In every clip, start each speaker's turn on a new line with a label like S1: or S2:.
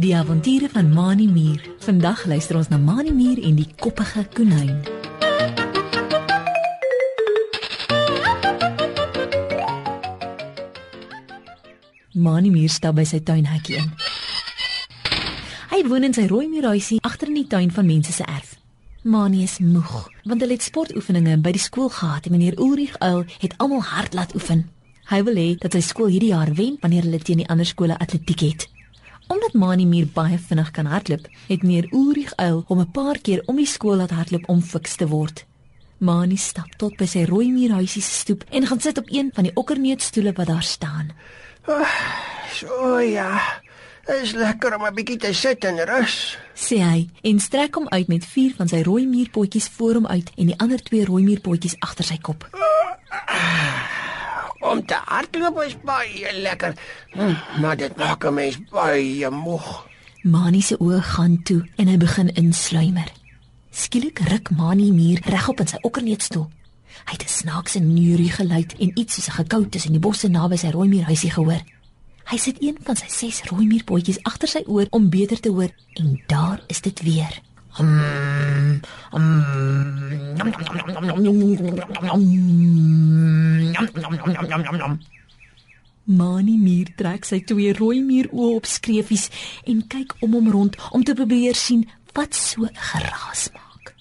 S1: Die avonture van Mani Mier. Vandag luister ons na Mani Mier en die koppige konyn. Mani Mier stap by sy tuinhekkie in. Hy woon in sy rooi muurhuisie agter in die tuin van mense se erf. Mani is moeg, want hulle het sportoefeninge by die skool gehad en meneer Ulrich Uil het almal hard laat oefen. Hy wil hê dat sy skool hierdie jaar wen wanneer hulle teen die ander skole atletiek het. Omdat Mani Mier baie vinnig kan hardloop, het meneer Ulrich Uil hom 'n paar keer om die skool laat hardloop om fiks te word. Mani stap tot by sy rooi muurhuisie se stoep en gaan sit op een van die okkerneutstoele wat daar staan.
S2: So ja. Is lekker om 'n bietjie te sit en rus.
S1: sê hy en strek hom uit met vier van sy rooi muurpotjies voor hom uit en die ander twee rooi muurpotjies agter sy kop.
S2: Om te hardloop is baie lekker. Hm, maar dit maak 'n mens baie moeg.
S1: Mani se oë gaan toe en hy begin insluimer. Skielik ruk Mani muur regop in sy okkerneutstoel. Hy het 'n snaakse neurie geluid en iets soos 'n gekou tussen die bosse naby sy rooi muurhuisie gehoor. Hy sit een van sy ses rooi muurpotjies agter sy oor om beter te hoor en daar is dit weer.
S2: Mm,
S1: Mani muur trek sy twee rooi muuroë op skreefies en kyk om hom rond om te probeer sien wat so geraas maak.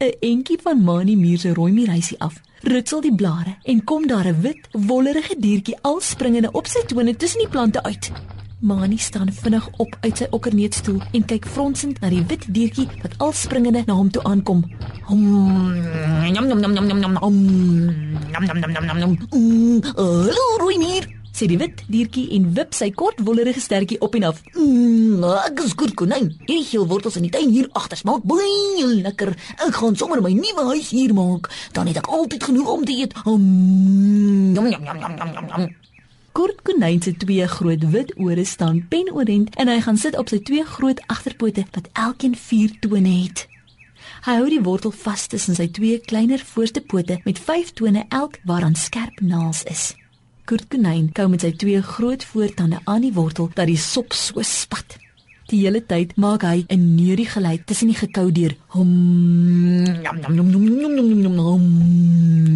S1: 'n Entjie van Mani muur se rooi muurhuisie af, ritsel die blare en kom daar 'n wit, wollerige diertjie al springende op sy tone tussen die plante uit. Mani staan vinnig op uit sy okkerneutstoel en kyk fronsend na die wit diertjie wat al springende na hom toe aankom. Hom,
S3: Nyam nyam nyam nyam nyam nyam. Nyam nyam nyam nyam nyam nyam.
S1: mm, hallo rooi muur, sê die wit diertjie en wip sy kort wollerige stertjie op en af. Mm, ek is goed konyn. Hierdie geel wortels in die tuin hier agter smaak baie lekker. Ek gaan sommer my nuwe huis hier maak. Dan het ek altyd genoeg om te eet. Mm,
S3: Nyam nyam nyam nyam nyam nyam nyam.
S1: Kort konyn se twee groot wit ore staan penoorent en hy gaan sit op sy twee groot agterpote wat elkeen vier tone het. Hy hou die wortel vas tussen sy twee kleiner voorste pote met vyf tone elk waaraan skerp naels is. Kort konyn kou met sy twee groot voortande aan die wortel dat die sop so spat. Die hele tyd maak hy 'n neurie geluid tussen die gekou deur. Hom
S3: Nyam nyam nyam nyam nyam nyam nyam nyam.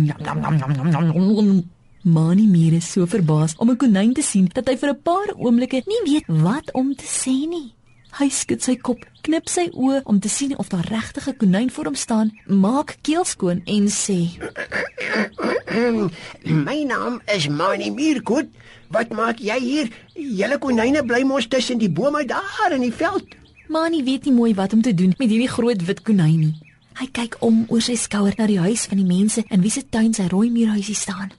S3: Nyam nyam nyam nyam nyam nyam nyam.
S1: Mani Mier is so verbaas om 'n konyn te sien dat hy vir 'n paar oomblikke nie weet wat om te sê nie. Hy skud sy kop, knip sy oë om te sien of daar regtig 'n konyn voor hom staan, maak keel skoon en sê:
S2: My naam is Mani Mierkoet. Wat maak jy hier? Julle konyne bly mos tussen die bome daar in die veld.
S1: "Mani weet nie mooi wat om te doen met hierdie groot wit konyn nie." Hy kyk om oor sy skouer na die huis van die mense in wie se tuin sy rooi muurhuisie staan.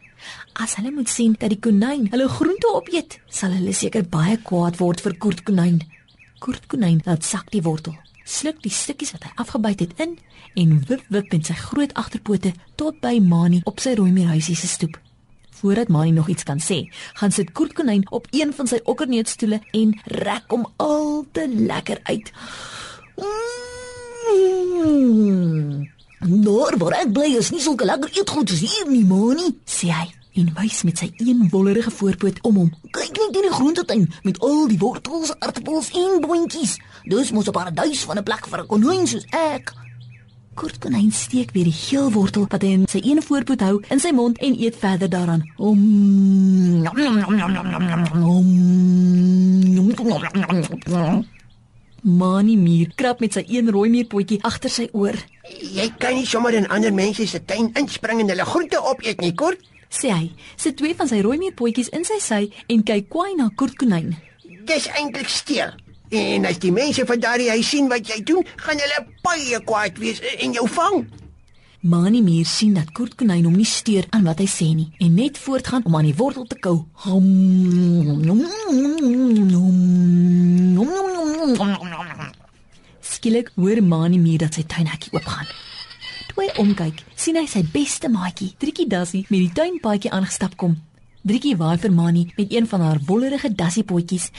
S1: As hulle moet sien dat die konyn hulle groente opeet, sal hulle seker baie kwaad word vir Koert konyn. Koert konyn laat sak die wortel, sluk die stukkies wat hy afgebyt het in en wip wip met sy groot agterpote tot by Mani op sy rooi muurhuisie se stoep. Voordat Mani nog iets kan sê, gaan sit Koert konyn op een van sy okkerneutstoele en rek hom al te lekker uit. Mm. Nou, waar ek bly is nie sulke lekker eetgoed soos hier nie, Mani, sê hy en wys met sy een wollerige voorpoot om hom. Kyk net in die groentetuin met al die wortels, aartappels en boontjies. Dis mos 'n paradys van 'n plek vir 'n konyn soos ek. Kort konyn steek weer die geel wortel wat hy in sy een voorpoot hou in sy mond en eet verder daaraan. Om
S3: Nyam nyam nyam nyam nyam nyam nyam.
S1: om Mani Mier krap met sy een rooi muurpotjie agter sy oor.
S2: Jy kan nie sommer in ander mense se tuin inspring en hulle groente opeet nie, Kort.
S1: sê hy, sit twee van sy rooi muurpotjies in sy sy en kyk kwaai na Kort konyn.
S2: Dis eintlik steel. En as die mense van daardie huis sien wat jy doen, gaan hulle baie kwaad wees en jou vang.
S1: Mani Mier sien dat Kort konyn hom nie steur aan wat hy sê nie en net voortgaan om aan die wortel te kou. Skielik hoor Mani Mier dat sy tuinhekkie oopgaan. Toe hy omkyk, sien hy sy beste maatjie, Driekie Dassie, met die tuinpaadjie aangestap kom. Driekie waai vir Mani met een van haar wollerige dassiepotjies.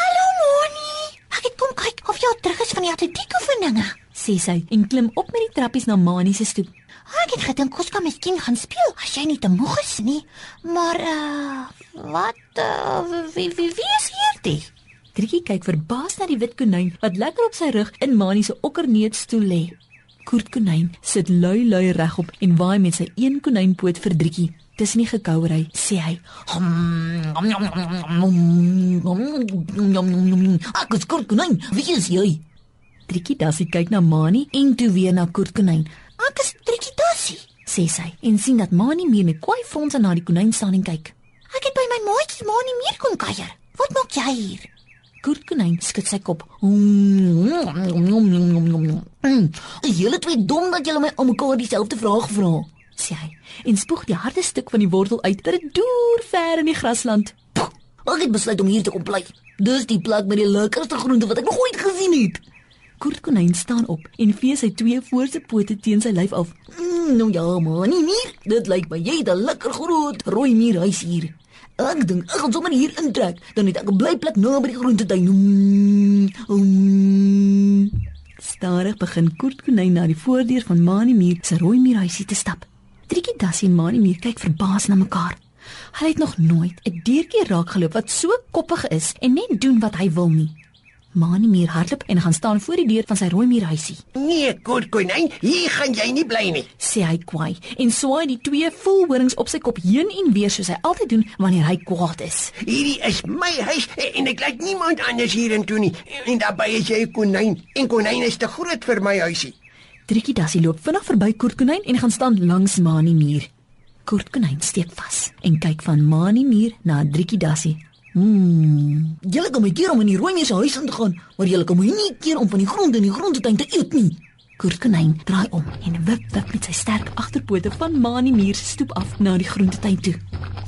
S4: Hallo Moni. Ek het kom kyk of jy al terug is van die atletiek oefeninge.
S1: Sê sy en klim op met die trappies na Mani se stoep.
S4: Ek het gedink ons kan miskien gaan speel as jy nie te moeg is nie. Maar uh wat uh, wie wie wie is hierdie?
S1: Driekie kyk verbaas na die wit konyn wat lekker op sy rug in Mani se okkerneetstoel lê. Koert konyn sit lui lui regop en waai met sy een konynpoot vir Driekie. Tussen die gekouery sê hy:
S3: Ek is kort konyn. Wie is jy?
S1: Driekie Dassie kyk na Mani en toe weer na Koert konyn.
S4: Ek is Trikkie Tassie.
S1: Sê sy en sien dat Mani meer met kwai fronse na die konyn staan en kyk.
S4: Ek het by my maatjie Mani meer kom kuier. Wat maak jy hier?
S1: Koert konyn skud sy kop.
S3: Julle twee dom dat julle my almekaar dieselfde vraag vra?
S1: sê hy en spoeg die harde stuk van die wortel uit dit deur ver in die grasland.
S3: Ek het besluit om hier te kom bly. Dis die plek met die lekkerste groente wat ek nog ooit gesien het.
S1: Koert konyn staan op en vee sy twee voorste pote teen sy lyf af.
S3: Mm, nou ja, man, nie meer. Dit lyk my jy het 'n lekker groot rooi muurhuis hier. Ek dink ek gaan sommer hier intrek, dan het ek 'n blyplek naby die groentetuin. Mm, mm.
S1: Stadig begin Koert konyn na die voordeur van Mani Muur se rooi muurhuisie te stap. Triekie Dassie en Mani Muur kyk verbaas na mekaar. Hulle het nog nooit 'n diertjie raak geloop wat so koppig is en net doen wat hy wil nie. Mani Muur hardloop en gaan staan voor die deur van sy rooi muurhuisie.
S2: Nee, kort konyn, hier gaan jy nie bly nie.
S1: sê hy kwaai en swaai die twee volhorings op sy kop heen en weer soos hy altyd doen wanneer hy kwaad is.
S2: Hierdie is my huis en ek laat niemand anders hierin toe nie. En daarbey is jy 'n konyn en konyn is te groot vir my huisie.
S1: Triekie Dassie loop vinnig verby Koertkonyn en gaan staan langs Mani Muur. Koertkonyn steek vas en kyk van Mani Muur na Triekie Dassie.
S3: Mm. Julle kan my keer om in die rooi se huis in te gaan, maar julle kan my nie keer om van die grond in die groentetuin te eet nie.
S1: Koertkonyn draai om en wip wip met sy sterk agterpote van Mani Muur se stoep af na die groentetuin toe.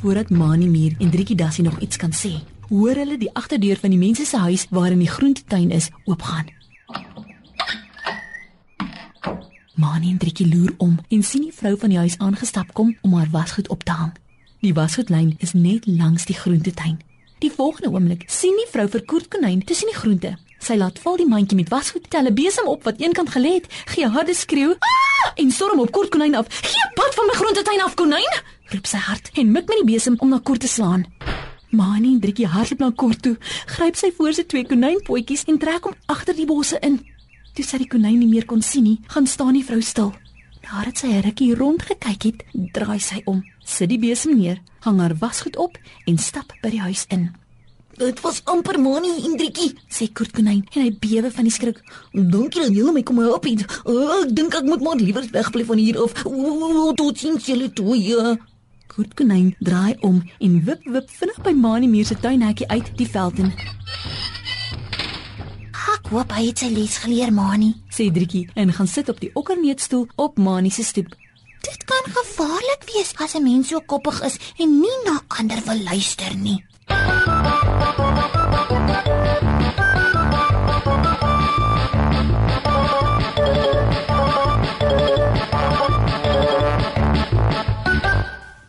S1: Voordat Mani Muur en Triekie Dassie nog iets kan sê, hoor hulle die agterdeur van die mense se huis waarin die groentetuin is oopgaan. Mani en Triekie loer om en sien die vrou van die huis aangestap kom om haar wasgoed op te hang. Die wasgoedlyn is net langs die groentetuin. Die volgende oomblik sien die vrou vir Koertkonyn tussen die groente. Sy laat val die mandjie met wasgoed, tel 'n besem op wat eenkant gelê het, gee 'n harde skreeu "Ah!" en storm op Koertkonyn af. "Gee pad van my groentetuin af, konyn!" roep sy hard en mik met die besem om na Koert te slaan. Mani en Driekie hardloop na Koert toe, gryp sy voor sy twee konynpotjies en trek hom agter die bosse in. Toe sy die konyn nie meer kon sien nie, gaan staan die vrou stil. Nadat sy 'n rukkie rond gekyk het, draai sy om, sit die besem neer, hang haar wasgoed op en stap by die huis in.
S3: Dit was amper Mani en Driekie.
S1: Sê Koertkonyn en hy bewe van die skrik.
S3: Dankie dat julle my kom help het. Oh, ek dink ek moet maar liewer wegbly van hier af. Ooh, tot sins julle twee.
S1: Koertkonyn draai om en wip wip vinnig by Mani Muur se tuinhekkie uit die veld in.
S4: Ek hoop hy het sy les geleer, Mani.
S1: Sê Driekie en gaan sit op die okkerneetstoel op Mani se stoep.
S4: Dit kan gevaarlik wees as 'n mens so koppig is en nie na ander wil luister nie.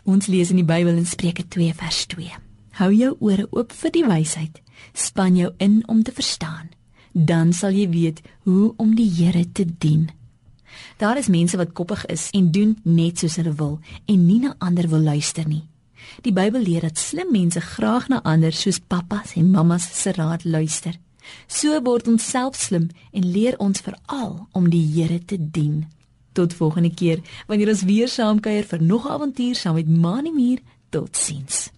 S1: Ons lees in die Bybel in Spreuke 2 vers 2. Hou jou ore oop vir die wysheid, span jou in om te verstaan. Dan sal jy weet hoe om die Here te dien. Daar is mense wat koppig is en doen net soos hulle wil en nie na ander wil luister nie. Die Bybel leer dat slim mense graag na ander soos pappas en mammas se raad luister. So word ons self slim en leer ons veral om die Here te dien. Tot volgende keer wanneer ons weer saam kuier vir nog 'n avontuur saam met Mani Muur. Totsiens.